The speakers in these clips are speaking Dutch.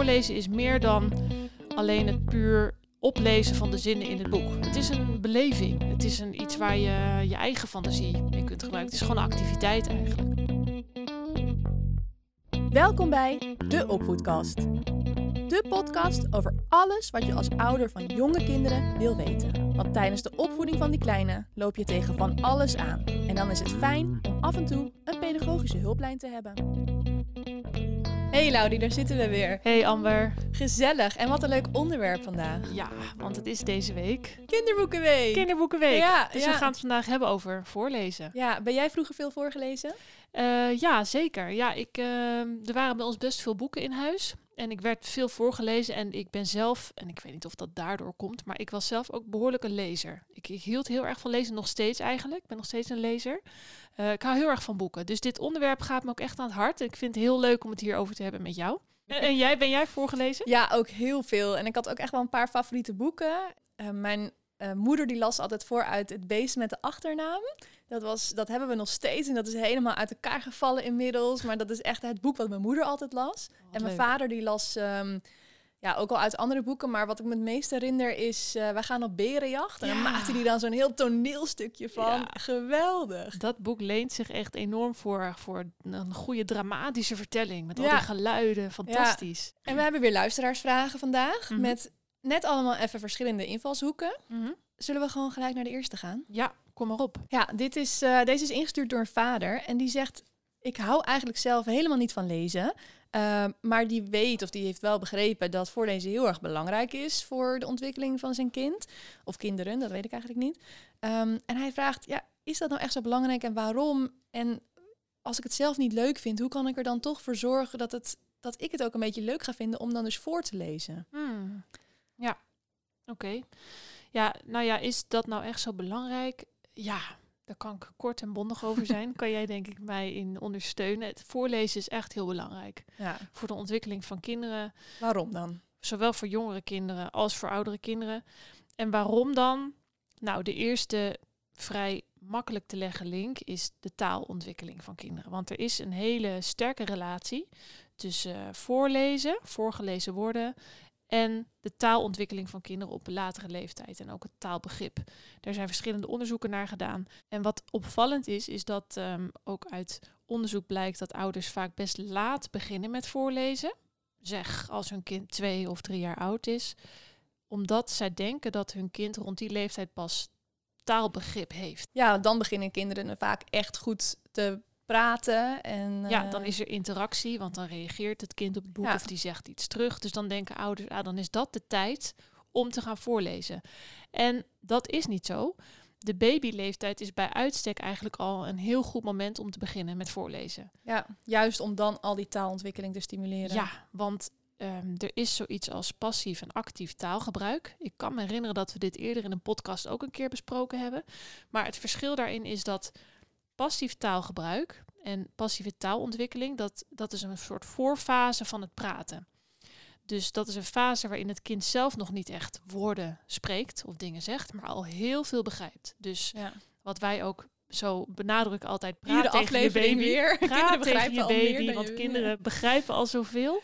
voorlezen is meer dan alleen het puur oplezen van de zinnen in het boek. Het is een beleving. Het is een, iets waar je je eigen fantasie mee kunt gebruiken. Het is gewoon een activiteit eigenlijk. Welkom bij De Opvoedkast. De podcast over alles wat je als ouder van jonge kinderen wil weten. Want tijdens de opvoeding van die kleine loop je tegen van alles aan. En dan is het fijn om af en toe een pedagogische hulplijn te hebben. Hey Laudie, daar zitten we weer. Hey Amber. Gezellig en wat een leuk onderwerp vandaag. Ja, want het is deze week Kinderboekenweek. Kinderboekenweek. Ja, dus ja. we gaan het vandaag hebben over voorlezen. Ja, ben jij vroeger veel voorgelezen? Eh, ja, zeker. Ja, ik, eh, er waren bij ons best veel boeken in huis. En ik werd veel voorgelezen. En ik ben zelf, en ik weet niet of dat daardoor komt, maar ik was zelf ook behoorlijk een lezer. Ik, ik hield heel erg van lezen, nog steeds eigenlijk. Ik ben nog steeds een lezer. Eh, ik hou heel erg van boeken. Dus dit onderwerp gaat me ook echt aan het hart. Ik vind het heel leuk om het hierover te hebben met jou. En, en jij, ben jij voorgelezen? Ja, ook heel veel. En ik had ook echt wel een paar favoriete boeken. Eh, mijn eh, moeder die las altijd voor uit Het Beest met de achternaam. Dat, was, dat hebben we nog steeds en dat is helemaal uit elkaar gevallen inmiddels. Maar dat is echt het boek wat mijn moeder altijd las. en mijn leuk. vader die las ehm, ja, ook al uit andere boeken. Maar wat ik me het meest herinner is, eh, wij gaan op berenjacht. En dan Ja. maakte hij dan zo'n heel toneelstukje van. Ja. Geweldig. Dat boek leent zich echt enorm voor, voor een goede dramatische vertelling. Met al die geluiden. Fantastisch. En we hebben weer luisteraarsvragen vandaag. Mhm. Met net allemaal even verschillende invalshoeken. Mhm. Zullen we gewoon gelijk naar de eerste gaan? Ja, kom maar op. Ja, dit is, eh, deze is ingestuurd door een vader. En die zegt: Ik hou eigenlijk zelf helemaal niet van lezen. eh, maar die weet of die heeft wel begrepen dat voorlezen heel erg belangrijk is voor de ontwikkeling van zijn kind. Of kinderen, dat weet ik eigenlijk niet. Ehm, en hij vraagt: ja, Is dat nou echt zo belangrijk en waarom? En als ik het zelf niet leuk vind, hoe kan ik er dan toch voor zorgen dat, het, dat ik het ook een beetje leuk ga vinden om dan dus voor te lezen? Hmm. Ja, oké. Ja, nou ja, is dat nou echt zo belangrijk? Ja, daar kan ik kort en bondig over zijn. kan jij denk ik mij in ondersteunen. Het voorlezen is echt heel belangrijk. Ja, Voor de ontwikkeling van kinderen, waarom dan? zowel voor jongere kinderen als voor oudere kinderen. En waarom dan? Nou, de eerste vrij makkelijk te leggen link is de taalontwikkeling van kinderen. Want er is een hele sterke relatie tussen eh, voorlezen, voorgelezen worden en de taalontwikkeling van kinderen op een latere leeftijd en ook het taalbegrip. Daar zijn verschillende onderzoeken naar gedaan. En wat opvallend is, is dat ehm, ook uit onderzoek blijkt dat ouders vaak best laat beginnen met voorlezen. Zeg als hun kind twee of drie jaar oud is, omdat zij denken dat hun kind rond die leeftijd pas taalbegrip heeft. Ja, dan beginnen kinderen vaak echt goed te praten. En, Ja, eh, dan is er interactie, want dan reageert het kind op het boek Ja. of die zegt iets terug. Dus dan denken ouders, ah, dan is dat de tijd om te gaan voorlezen. En dat is niet zo. De babyleeftijd is bij uitstek eigenlijk al een heel goed moment om te beginnen met voorlezen. Ja, juist om dan al die taalontwikkeling te stimuleren. Ja, want ehm, er is zoiets als passief en actief taalgebruik. Ik kan me herinneren dat we dit eerder in een podcast ook een keer besproken hebben. Maar het verschil daarin is dat passief taalgebruik en passieve taalontwikkeling, dat, dat is een soort voorfase van het praten. Dus dat is een fase waarin het kind zelf nog niet echt woorden spreekt of dingen zegt, maar al heel veel begrijpt. Dus Ja. wat wij ook zo benadrukken altijd, praat Iedere tegen je baby. weer. Praat Kinderen tegen je baby, want je- kinderen begrijpen al zoveel.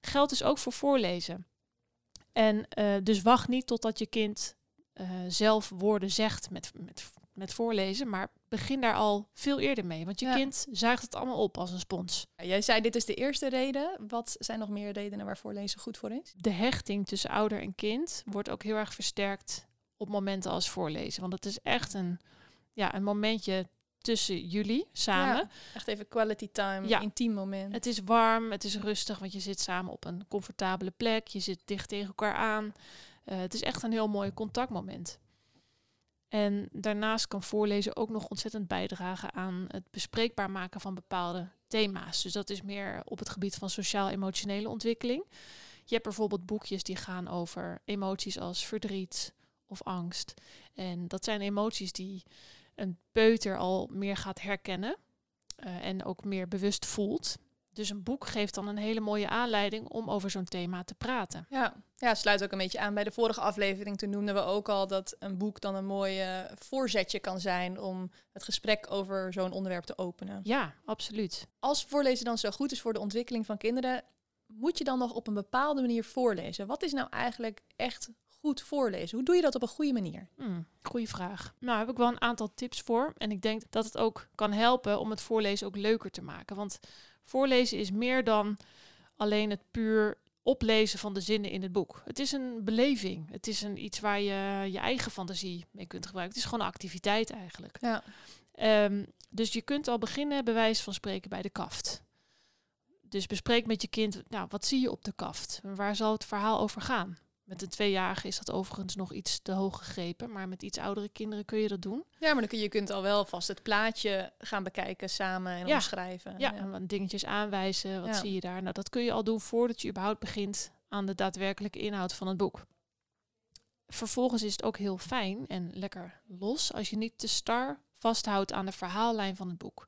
Geldt dus ook voor voorlezen. En eh, dus wacht niet totdat je kind eh, zelf woorden zegt met, met, met voorlezen, maar begin daar al veel eerder mee. Want je Ja. kind zuigt het allemaal op als een spons. Jij zei dit is de eerste reden. Wat zijn nog meer redenen waarvoor lezen goed voor is? De hechting tussen ouder en kind wordt ook heel erg versterkt op momenten als voorlezen. Want het is echt een, ja, een momentje tussen jullie samen. Ja, echt even quality time, Ja. intiem moment. Het is warm, het is rustig, want je zit samen op een comfortabele plek. Je zit dicht tegen elkaar aan. Eh, het is echt een heel mooi contactmoment. En daarnaast kan voorlezen ook nog ontzettend bijdragen aan het bespreekbaar maken van bepaalde thema's. Dus dat is meer op het gebied van sociaal-emotionele ontwikkeling. Je hebt bijvoorbeeld boekjes die gaan over emoties als verdriet of angst. En dat zijn emoties die een peuter al meer gaat herkennen eh, en ook meer bewust voelt. Dus een boek geeft dan een hele mooie aanleiding om over zo'n thema te praten. Ja. ja, sluit ook een beetje aan bij de vorige aflevering. Toen noemden we ook al dat een boek dan een mooi eh, voorzetje kan zijn om het gesprek over zo'n onderwerp te openen. Ja, absoluut. Als voorlezen dan zo goed is voor de ontwikkeling van kinderen, moet je dan nog op een bepaalde manier voorlezen? Wat is nou eigenlijk echt goed voorlezen? Hoe doe je dat op een goede manier? Hmm, goeie vraag. Nou, heb ik wel een aantal tips voor. En ik denk dat het ook kan helpen om het voorlezen ook leuker te maken. Want voorlezen is meer dan alleen het puur oplezen van de zinnen in het boek. Het is een beleving. Het is een, iets waar je je eigen fantasie mee kunt gebruiken. Het is gewoon een activiteit eigenlijk. Ja. Ehm, dus je kunt al beginnen, bij wijze van spreken, bij de kaft. Dus bespreek met je kind, nou, wat zie je op de kaft? Waar zal het verhaal over gaan? Met een tweejarige is dat overigens nog iets te hoog gegrepen, maar met iets oudere kinderen kun je dat doen. Ja, maar dan kun je, je kunt al wel vast het plaatje gaan bekijken samen en Ja. omschrijven. Ja, en wat dingetjes aanwijzen, wat Ja. zie je daar? Nou, dat kun je al doen voordat je überhaupt begint aan de daadwerkelijke inhoud van het boek. Vervolgens is het ook heel fijn en lekker los als je niet te star vasthoudt aan de verhaallijn van het boek.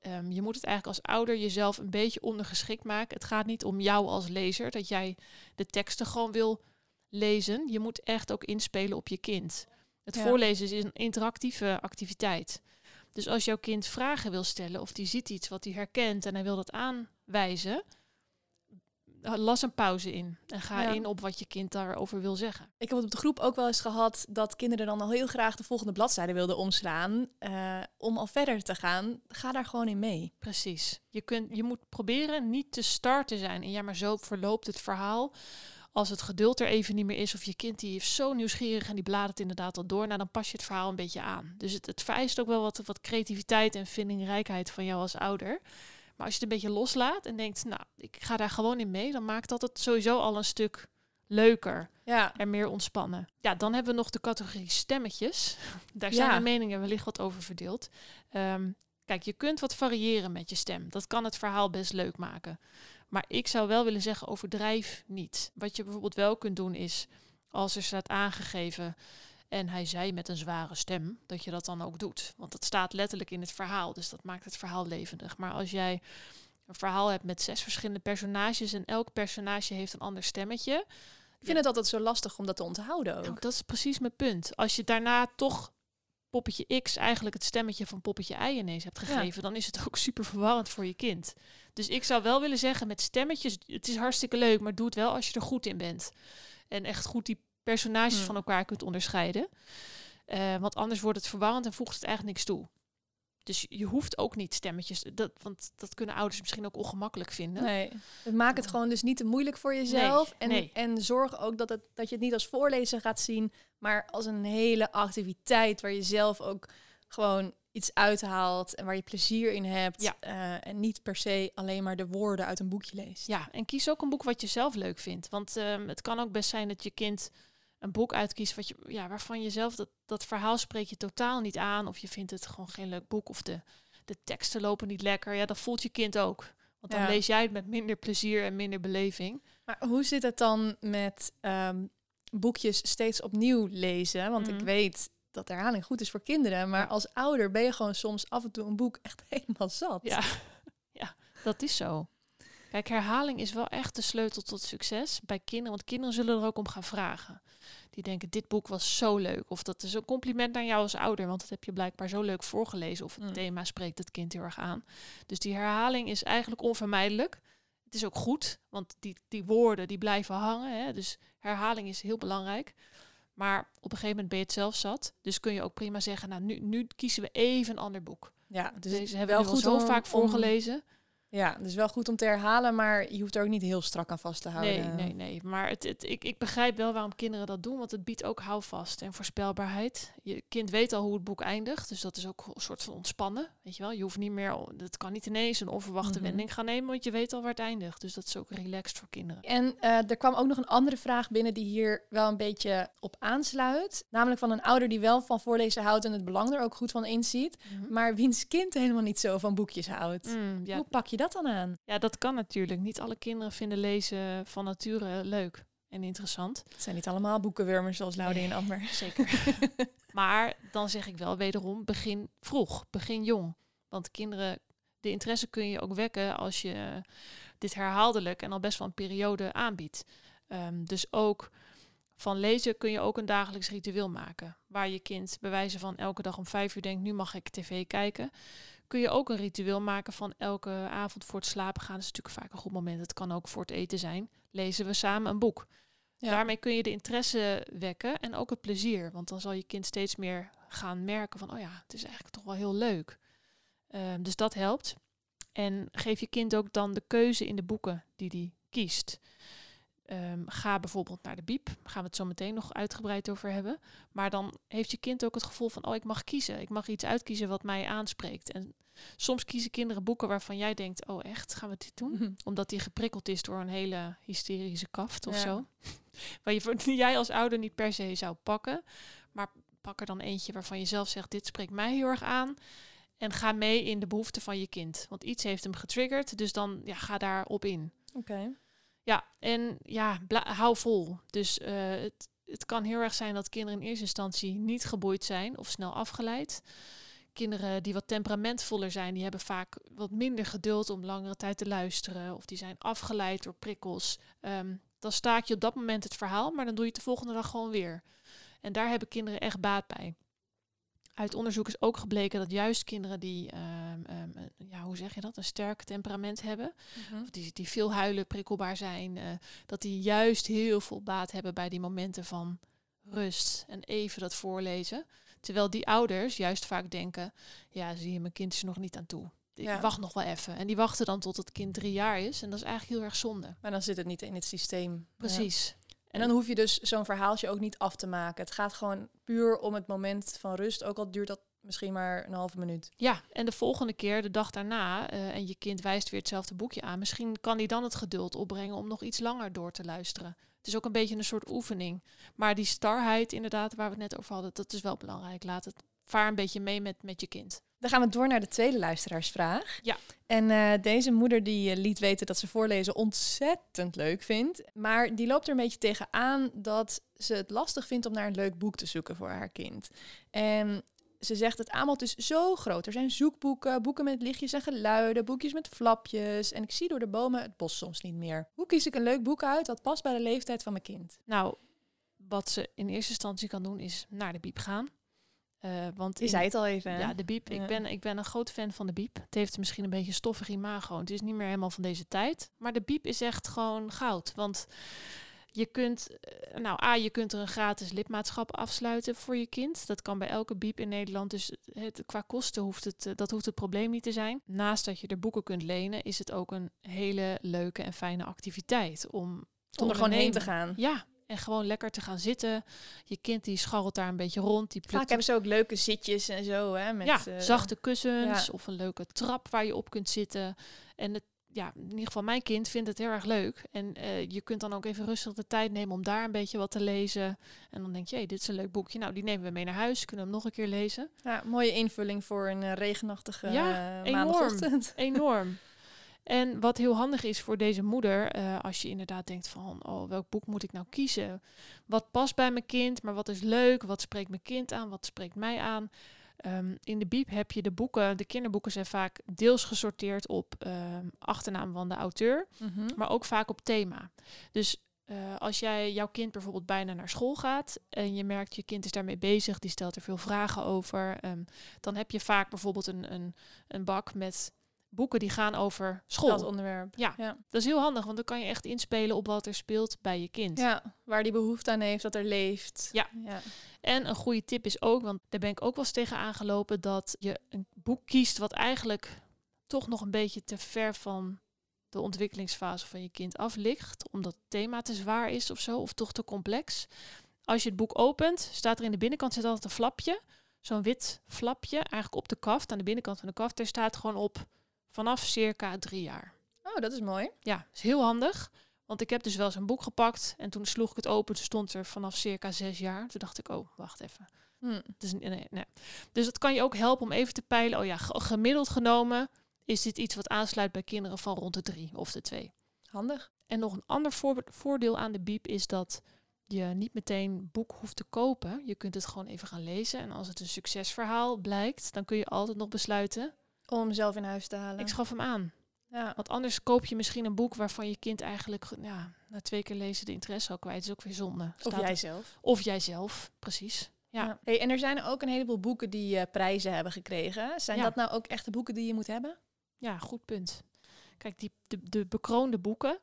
Ehm, je moet het eigenlijk als ouder jezelf een beetje ondergeschikt maken. Het gaat niet om jou als lezer, dat jij de teksten gewoon wil lezen. Je moet echt ook inspelen op je kind. Het Ja. voorlezen is een interactieve activiteit. Dus als jouw kind vragen wil stellen of die ziet iets wat hij herkent en hij wil dat aanwijzen, las een pauze in en ga Ja. in op wat je kind daarover wil zeggen. Ik heb het op de groep ook wel eens gehad dat kinderen dan al heel graag de volgende bladzijde wilden omslaan. eh, om al verder te gaan. Ga daar gewoon in mee. Precies. Je, kunt, je moet proberen niet te star te zijn. En ja, maar zo verloopt het verhaal. Als het geduld er even niet meer is, of je kind die is zo nieuwsgierig en die bladert inderdaad al door, nou dan pas je het verhaal een beetje aan. Dus het, het vereist ook wel wat, wat creativiteit en vindingrijkheid van jou als ouder. Maar als je het een beetje loslaat en denkt, nou, ik ga daar gewoon in mee, dan maakt dat het sowieso al een stuk leuker Ja, en meer ontspannen. Ja, dan hebben we nog de categorie stemmetjes. Daar zijn Ja. de meningen wellicht wat over verdeeld. Ehm, kijk, je kunt wat variëren met je stem. Dat kan het verhaal best leuk maken. Maar ik zou wel willen zeggen, overdrijf niet. Wat je bijvoorbeeld wel kunt doen is, als er staat aangegeven en hij zei met een zware stem, dat je dat dan ook doet. Want dat staat letterlijk in het verhaal, dus dat maakt het verhaal levendig. Maar als jij een verhaal hebt met zes verschillende personages en elk personage heeft een ander stemmetje, ik vind het altijd zo lastig om dat te onthouden ook. nou, dat is precies mijn punt. Als je daarna toch poppetje X eigenlijk het stemmetje van poppetje Y ineens hebt gegeven, dan is het ook super verwarrend voor je kind. Dus ik zou wel willen zeggen met stemmetjes, het is hartstikke leuk, maar doe het wel als je er goed in bent. En echt goed die personages Hmm. van elkaar kunt onderscheiden. Eh, want anders wordt het verwarrend en voegt het eigenlijk niks toe. Dus je hoeft ook niet stemmetjes, dat, want dat kunnen ouders misschien ook ongemakkelijk vinden. Nee, maak het gewoon dus niet te moeilijk voor jezelf. en, nee. en zorg ook dat, het, dat je het niet als voorlezen gaat zien, maar als een hele activiteit waar je zelf ook gewoon iets uithaalt en waar je plezier in hebt. Ja. eh, en niet per se alleen maar de woorden uit een boekje leest. Ja, en kies ook een boek wat je zelf leuk vindt. Want ehm, het kan ook best zijn dat je kind een boek uitkiest wat je, ja, waarvan je zelf dat, dat verhaal spreekt je totaal niet aan. Of je vindt het gewoon geen leuk boek. Of de, de teksten lopen niet lekker. Ja, dat voelt je kind ook. Want dan Ja. lees jij het met minder plezier en minder beleving. Maar hoe zit het dan met ehm, boekjes steeds opnieuw lezen? Want ik Mhm. weet dat herhaling goed is voor kinderen, maar Ja. als ouder ben je gewoon soms af en toe een boek echt helemaal zat. Ja, ja, dat is zo. Kijk, herhaling is wel echt de sleutel tot succes bij kinderen. Want kinderen zullen er ook om gaan vragen. Die denken, dit boek was zo leuk. Of dat is een compliment naar jou als ouder. Want dat heb je blijkbaar zo leuk voorgelezen. Of het Mm. thema spreekt het kind heel erg aan. Dus die herhaling is eigenlijk onvermijdelijk. Het is ook goed, want die, die woorden die blijven hangen. Hè? Dus herhaling is heel belangrijk. Maar op een gegeven moment ben je het zelf zat. Dus kun je ook prima zeggen, nou nu, nu kiezen we even een ander boek. Ja, dus Deze hebben we wel al goed zo om- vaak om- voorgelezen. Ja, dus wel goed om te herhalen, maar je hoeft er ook niet heel strak aan vast te houden. Nee, nee, nee. Maar het, het, ik, ik begrijp wel waarom kinderen dat doen, want het biedt ook houvast en voorspelbaarheid. Je kind weet al hoe het boek eindigt, dus dat is ook een soort van ontspannen. Weet je wel, je hoeft niet meer, het kan niet ineens een onverwachte Mhm. wending gaan nemen, want je weet al waar het eindigt. Dus dat is ook relaxed voor kinderen. En eh, er kwam ook nog een andere vraag binnen die hier wel een beetje op aansluit. Namelijk van een ouder die wel van voorlezen houdt en het belang er ook goed van inziet. Maar wiens kind helemaal niet zo van boekjes houdt. Mm, ja, Hoe pak je dat dan aan? ja, dat kan natuurlijk. Niet alle kinderen vinden lezen van nature leuk en interessant. Het zijn niet allemaal boekenwurmers zoals Laude en Amber. Zeker. maar dan zeg ik wel wederom, begin vroeg, begin jong. Want kinderen, de interesse kun je ook wekken als je dit herhaaldelijk en al best wel een periode aanbiedt. Ehm, dus ook van lezen kun je ook een dagelijks ritueel maken. Waar je kind bij wijze van elke dag om vijf uur denkt, nu mag ik tv kijken. Kun je ook een ritueel maken van elke avond voor het slapen gaan. Dat is natuurlijk vaak een goed moment. Het kan ook voor het eten zijn. Lezen we samen een boek. Ja. Daarmee kun je de interesse wekken en ook het plezier. Want dan zal je kind steeds meer gaan merken van, oh ja, het is eigenlijk toch wel heel leuk. Ehm, dus dat helpt. En geef je kind ook dan de keuze in de boeken die die kiest. Ehm, ga bijvoorbeeld naar de biep. Daar gaan we het zo meteen nog uitgebreid over hebben. Maar dan heeft je kind ook het gevoel van, oh, ik mag kiezen. Ik mag iets uitkiezen wat mij aanspreekt. En soms kiezen kinderen boeken waarvan jij denkt, oh echt, gaan we dit doen? Omdat die geprikkeld is door een hele hysterische kaft of Ja. zo. Waar je, die jij als ouder niet per se zou pakken. Maar pak er dan eentje waarvan je zelf zegt, dit spreekt mij heel erg aan. En ga mee in de behoeften van je kind. Want iets heeft hem getriggerd, dus dan ja, ga daarop in. Oké. Ja, en ja, hou vol. Dus eh, het, het kan heel erg zijn dat kinderen in eerste instantie niet geboeid zijn of snel afgeleid. Kinderen die wat temperamentvoller zijn, die hebben vaak wat minder geduld om langere tijd te luisteren. Of die zijn afgeleid door prikkels. Ehm, dan staak je op dat moment het verhaal, maar dan doe je het de volgende dag gewoon weer. En daar hebben kinderen echt baat bij. Uit onderzoek is ook gebleken dat juist kinderen die, eh, hoe zeg je dat, een sterk temperament hebben, Mhm. of die, die veel huilen, prikkelbaar zijn, eh, dat die juist heel veel baat hebben bij die momenten van rust en even dat voorlezen. Terwijl die ouders juist vaak denken, ja, zie je, mijn kind is er nog niet aan toe. Ik Ja. wacht nog wel even. En die wachten dan tot het kind drie jaar is. En dat is eigenlijk heel erg zonde. Maar dan zit het niet in het systeem. Ja. Precies. En dan hoef je dus zo'n verhaaltje ook niet af te maken. Het gaat gewoon puur om het moment van rust. Ook al duurt dat misschien maar een halve minuut. Ja, en de volgende keer, de dag daarna, eh, en je kind wijst weer hetzelfde boekje aan. Misschien kan hij dan het geduld opbrengen om nog iets langer door te luisteren. Het is ook een beetje een soort oefening. Maar die starheid, inderdaad, waar we het net over hadden, dat is wel belangrijk. Laat het vaar een beetje mee met, met je kind. Dan gaan we door naar de tweede luisteraarsvraag. Ja. En eh, deze moeder die eh, liet weten dat ze voorlezen ontzettend leuk vindt. Maar die loopt er een beetje tegenaan dat ze het lastig vindt om naar een leuk boek te zoeken voor haar kind. En ze zegt het aanbod is zo groot. Er zijn zoekboeken, boeken met lichtjes en geluiden, boekjes met flapjes. En ik zie door de bomen het bos soms niet meer. Hoe kies ik een leuk boek uit dat past bij de leeftijd van mijn kind? Nou, wat ze in eerste instantie kan doen, is naar de biep gaan. Eh, want Je in- zei het al even. hè? Ja, de biep. Ja. Ik, ben, ik ben een groot fan van de biep. Het heeft misschien een beetje stoffig imago. Het is niet meer helemaal van deze tijd. Maar de biep is echt gewoon goud. Want je kunt, eh, nou A, je kunt er een gratis lidmaatschap afsluiten voor je kind. Dat kan bij elke biep in Nederland. Dus het, qua kosten hoeft het, eh, dat hoeft het probleem niet te zijn. Naast dat je er boeken kunt lenen, is het ook een hele leuke en fijne activiteit om Om er gewoon heen te gaan. Ja, en gewoon lekker te gaan zitten. Je kind die scharrelt daar een beetje rond. Die plukt Vaak hebben ze ook leuke zitjes en zo. Hè, met, ja, eh, zachte kussens ja. of een leuke trap waar je op kunt zitten. En het, ja, in ieder geval mijn kind vindt het heel erg leuk. En eh, je kunt dan ook even rustig de tijd nemen om daar een beetje wat te lezen. En dan denk je, hey, dit is een leuk boekje. Nou, die nemen we mee naar huis. Kunnen we hem nog een keer lezen. Ja, mooie invulling voor een eh, regenachtige Ja, eh, enorm. maandagochtend. Enorm. En wat heel handig is voor deze moeder, als je inderdaad denkt van, oh, welk boek moet ik nou kiezen? Wat past bij mijn kind, maar wat is leuk? Wat spreekt mijn kind aan? Wat spreekt mij aan? Ehm, in de biep heb je de boeken, de kinderboeken zijn vaak deels gesorteerd op ehm, achternaam van de auteur, Mhm. maar ook vaak op thema. Dus eh, als jij jouw kind bijvoorbeeld bijna naar school gaat en je merkt je kind is daarmee bezig, die stelt er veel vragen over, ehm, dan heb je vaak bijvoorbeeld een, een, een bak met boeken die gaan over school. Dat onderwerp. Ja. Ja. Dat is heel handig, want dan kan je echt inspelen op wat er speelt bij je kind. ja, waar die behoefte aan heeft, dat er leeft. Ja. ja. En een goede tip is ook, want daar ben ik ook wel eens tegen aangelopen, dat je een boek kiest wat eigenlijk toch nog een beetje te ver van de ontwikkelingsfase van je kind af ligt, omdat het thema te zwaar is of zo, of toch te complex. Als je het boek opent, staat er in de binnenkant zit altijd een flapje, zo'n wit flapje, eigenlijk op de kaft, aan de binnenkant van de kaft, daar staat gewoon op vanaf circa drie jaar. Oh, dat is mooi. Ja, is heel handig. Want ik heb dus wel eens een boek gepakt en toen sloeg ik het open. Toen stond er vanaf circa zes jaar. Toen dacht ik, oh, wacht even. Dus, nee, nee, dus dat kan je ook helpen om even te peilen. Oh ja, ge- gemiddeld genomen is dit iets wat aansluit bij kinderen van rond de drie of de twee. Handig. En nog een ander voor- voordeel aan de biep is dat je niet meteen boek hoeft te kopen. Je kunt het gewoon even gaan lezen. En als het een succesverhaal blijkt, dan kun je altijd nog besluiten. Om hem zelf in huis te halen. Ik schaf hem aan. ja. Want anders koop je misschien een boek waarvan je kind eigenlijk ge- ja, na twee keer lezen de interesse al kwijt is. ook weer zonde. Of Staat jij er- zelf. Of jijzelf, precies. Ja. Hey, en er zijn ook een heleboel boeken die eh, prijzen hebben gekregen. Zijn Ja. dat nou ook echte boeken die je moet hebben? Ja, goed punt. Kijk, die, de, de bekroonde boeken,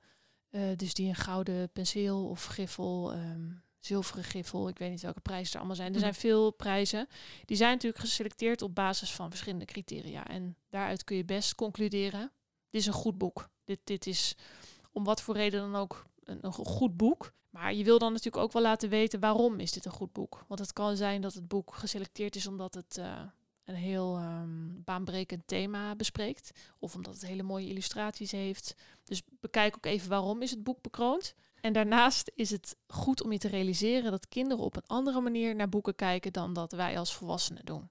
eh, dus die een gouden penseel of griffel, ehm, zilveren griffel, ik weet niet welke prijzen er allemaal zijn. Er Mhm. zijn veel prijzen. Die zijn natuurlijk geselecteerd op basis van verschillende criteria. En daaruit kun je best concluderen, dit is een goed boek. Dit, dit is om wat voor reden dan ook een, een go- goed boek. Maar je wil dan natuurlijk ook wel laten weten waarom is dit een goed boek. Want het kan zijn dat het boek geselecteerd is omdat het eh, een heel ehm, baanbrekend thema bespreekt. Of omdat het hele mooie illustraties heeft. Dus bekijk ook even waarom is het boek bekroond. En daarnaast is het goed om je te realiseren dat kinderen op een andere manier naar boeken kijken dan dat wij als volwassenen doen.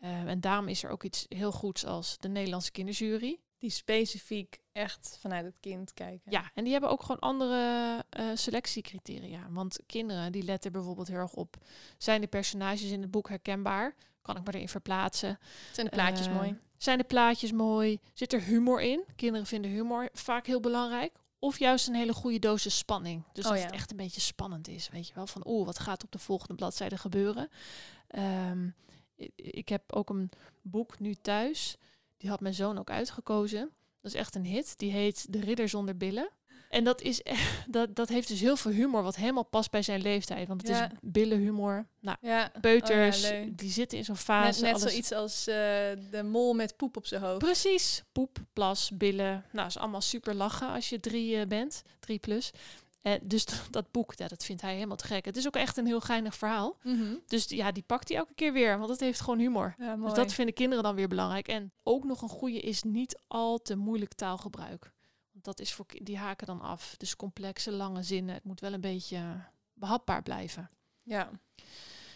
Eh, en daarom is er ook iets heel goeds als de Nederlandse kinderjury. Die specifiek echt vanuit het kind kijken. Ja, en die hebben ook gewoon andere eh, selectiecriteria. Want kinderen die letten bijvoorbeeld heel erg op, zijn de personages in het boek herkenbaar? Kan ik me erin verplaatsen? Zijn de plaatjes Eh, mooi? Zijn de plaatjes mooi? Zit er humor in? Kinderen vinden humor vaak heel belangrijk. Of juist een hele goede dosis spanning. Dus Oh dat ja. het echt een beetje spannend is. Weet je wel, van oeh, wat gaat op de volgende bladzijde gebeuren? Ehm, ik heb ook een boek nu thuis. Die had mijn zoon ook uitgekozen. Dat is echt een hit. Die heet De Ridder zonder billen. En dat, is echt, dat, dat heeft dus heel veel humor, wat helemaal past bij zijn leeftijd. Want het Ja. is billenhumor. Nou, Ja. peuters, Oh ja, leuk. die zitten in zo'n Net, fase. net alles- zoiets als eh, de mol met poep op zijn hoofd. Precies. Poep, plas, billen. Nou, is allemaal super lachen als je drie eh, bent. Drie plus. Eh, dus dat boek, ja, dat vindt hij helemaal te gek. Het is ook echt een heel geinig verhaal. Mhm. Dus ja, die pakt hij elke keer weer, want het heeft gewoon humor. Ja, Dus dat vinden kinderen dan weer belangrijk. En ook nog een goede is niet al te moeilijk taalgebruik. Dat is voor die haken dan af. Dus complexe, lange zinnen. Het moet wel een beetje eh, behapbaar blijven. Ja.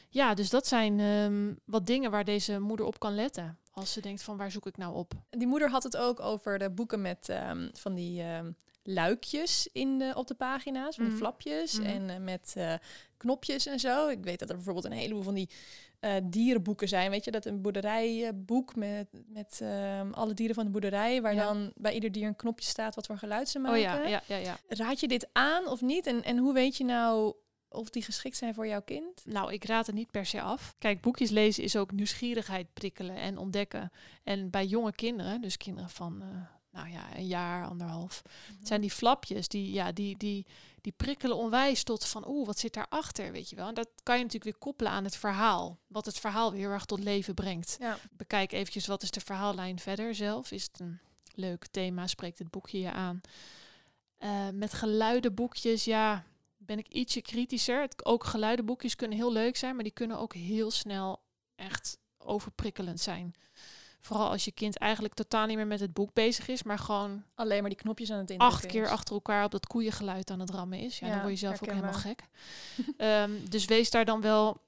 Ja, dus dat zijn ehm, wat dingen waar deze moeder op kan letten. Als ze denkt van waar zoek ik nou op? Die moeder had het ook over de boeken met ehm, van die ehm, luikjes in de, op de pagina's, van die Mhm. flapjes Mhm. en eh, met eh, knopjes en zo. Ik weet dat er bijvoorbeeld een heleboel van die eh, dierenboeken zijn. Weet je, dat een boerderijboek met, met ehm, alle dieren van de boerderij, waar Ja. dan bij ieder dier een knopje staat wat voor geluid ze Oh maken. ja, ja, ja, ja. Raad je dit aan of niet? En, en hoe weet je nou of die geschikt zijn voor jouw kind? Nou, ik raad het niet per se af. Kijk, boekjes lezen is ook nieuwsgierigheid prikkelen en ontdekken. En bij jonge kinderen, dus kinderen van, nou ja, een jaar, anderhalf, zijn die flapjes, die, ja, die, die, die prikkelen onwijs tot van, oeh, wat zit daarachter, weet je wel. En dat kan je natuurlijk weer koppelen aan het verhaal. Wat het verhaal weer heel erg tot leven brengt. Ja. Bekijk eventjes, wat is de verhaallijn verder zelf? Is het een leuk thema? Spreekt het boekje je aan? Eh, met geluidenboekjes, ja, ben ik ietsje kritischer. Het, ook geluidenboekjes kunnen heel leuk zijn, maar die kunnen ook heel snel echt overprikkelend zijn. Vooral als je kind eigenlijk totaal niet meer met het boek bezig is, maar gewoon Alleen maar die knopjes aan het indrukken acht keer is. achter elkaar op dat koeiengeluid aan het rammen is. Ja, Ja, dan word je zelf ook helemaal gek. Ehm, dus wees daar dan wel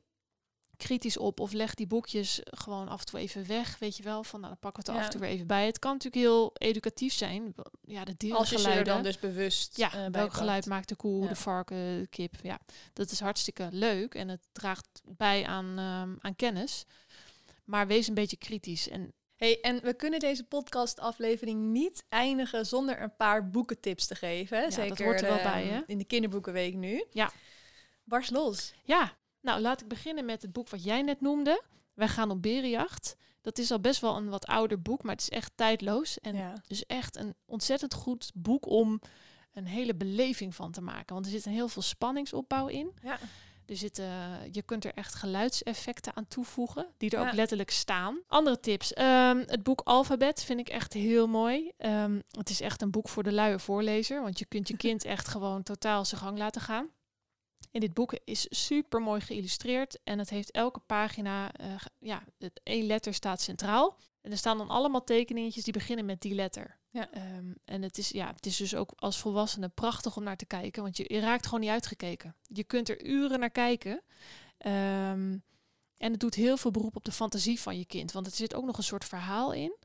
kritisch op of leg die boekjes gewoon af en toe even weg, weet je wel. Van nou, dan pakken we het er af Ja. en toe weer even bij. Het kan natuurlijk heel educatief zijn. Ja, de Als je dierengeluiden. dan dus bewust Ja, eh, welk geluid maakt de koe, Ja. de varken, de kip. Ja, dat is hartstikke leuk en het draagt bij aan, ehm, aan kennis. Maar wees een beetje kritisch. En Hey, en we kunnen deze podcastaflevering niet eindigen zonder een paar boekentips te geven. dat Zeker hoort er wel ehm, bij, hè? in de kinderboekenweek nu. Ja. Bars los. ja, nou laat ik beginnen met het boek wat jij net noemde. Wij gaan op berenjacht. Dat is al best wel een wat ouder boek, maar het is echt tijdloos. En ja. dus echt een ontzettend goed boek om een hele beleving van te maken. Want er zit een heel veel spanningsopbouw in. Ja. Er zitten, je kunt er echt geluidseffecten aan toevoegen, die er Ja. ook letterlijk staan. Andere tips. ehm, het boek Alfabet vind ik echt heel mooi. Ehm, het is echt een boek voor de luie voorlezer, want je kunt je kind echt gewoon totaal zijn gang laten gaan. En dit boek is super mooi geïllustreerd en het heeft elke pagina, ge- ja, het één letter staat centraal. En er staan dan allemaal tekeningetjes die beginnen met die letter. Ja. Ehm, en het is, ja, het is dus ook als volwassene prachtig om naar te kijken, want je, je raakt gewoon niet uitgekeken. Je kunt er uren naar kijken. Ehm, en het doet heel veel beroep op de fantasie van je kind, want er zit ook nog een soort verhaal in.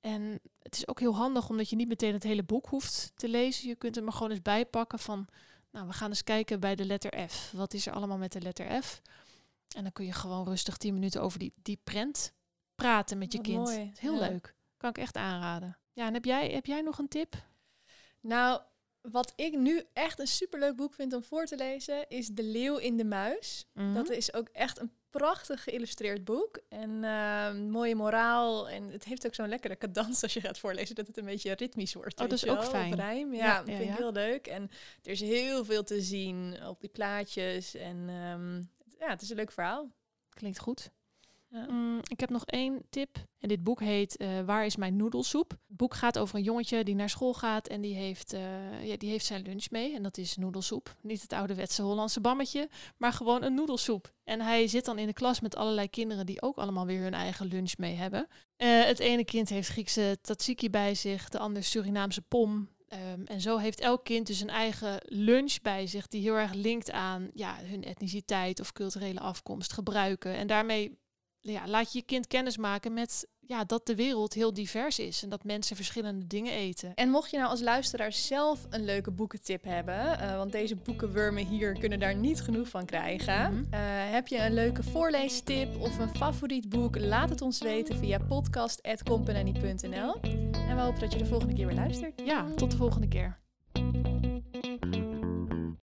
En het is ook heel handig omdat je niet meteen het hele boek hoeft te lezen. Je kunt hem er gewoon eens bijpakken van, nou, we gaan eens kijken bij de letter F. Wat is er allemaal met de letter F? En dan kun je gewoon rustig 10 minuten over die, die prent praten met je Wat kind. mooi, Heel ja. leuk. Kan ik echt aanraden. Ja, en heb jij, heb jij nog een tip? Nou, wat ik nu echt een superleuk boek vind om voor te lezen, is De Leeuw in de Muis. Mhm. Dat is ook echt een prachtig geïllustreerd boek. En eh, mooie moraal. En het heeft ook zo'n lekkere cadans als je gaat voorlezen, dat het een beetje ritmisch wordt. Oh, dat is ook wel, fijn. rijm. Ja, Ja, vind ik heel leuk. En er is heel veel te zien op die plaatjes. En ehm, ja, het is een leuk verhaal. Klinkt goed. Mm, ik heb nog één tip. En dit boek heet eh, Waar is mijn noedelsoep? Het boek gaat over een jongetje die naar school gaat en die heeft, eh, ja, die heeft zijn lunch mee. En dat is noedelsoep. Niet het ouderwetse Hollandse bammetje, maar gewoon een noedelsoep. En hij zit dan in de klas met allerlei kinderen die ook allemaal weer hun eigen lunch mee hebben. Eh, het ene kind heeft Griekse tzatziki bij zich, de ander Surinaamse pom. Ehm, en zo heeft elk kind dus een eigen lunch bij zich die heel erg linkt aan ja, hun etniciteit of culturele afkomst gebruiken. En daarmee ja, laat je kind kennis maken met ja, dat de wereld heel divers is en dat mensen verschillende dingen eten. En mocht je nou als luisteraar zelf een leuke boekentip hebben, eh, want deze boekenwurmen hier kunnen daar niet genoeg van krijgen. Mhm. Eh, heb je een leuke voorleestip of een favoriet boek? Laat het ons weten via podcast.company.nl. En we hopen dat je de volgende keer weer luistert. Ja, tot de volgende keer.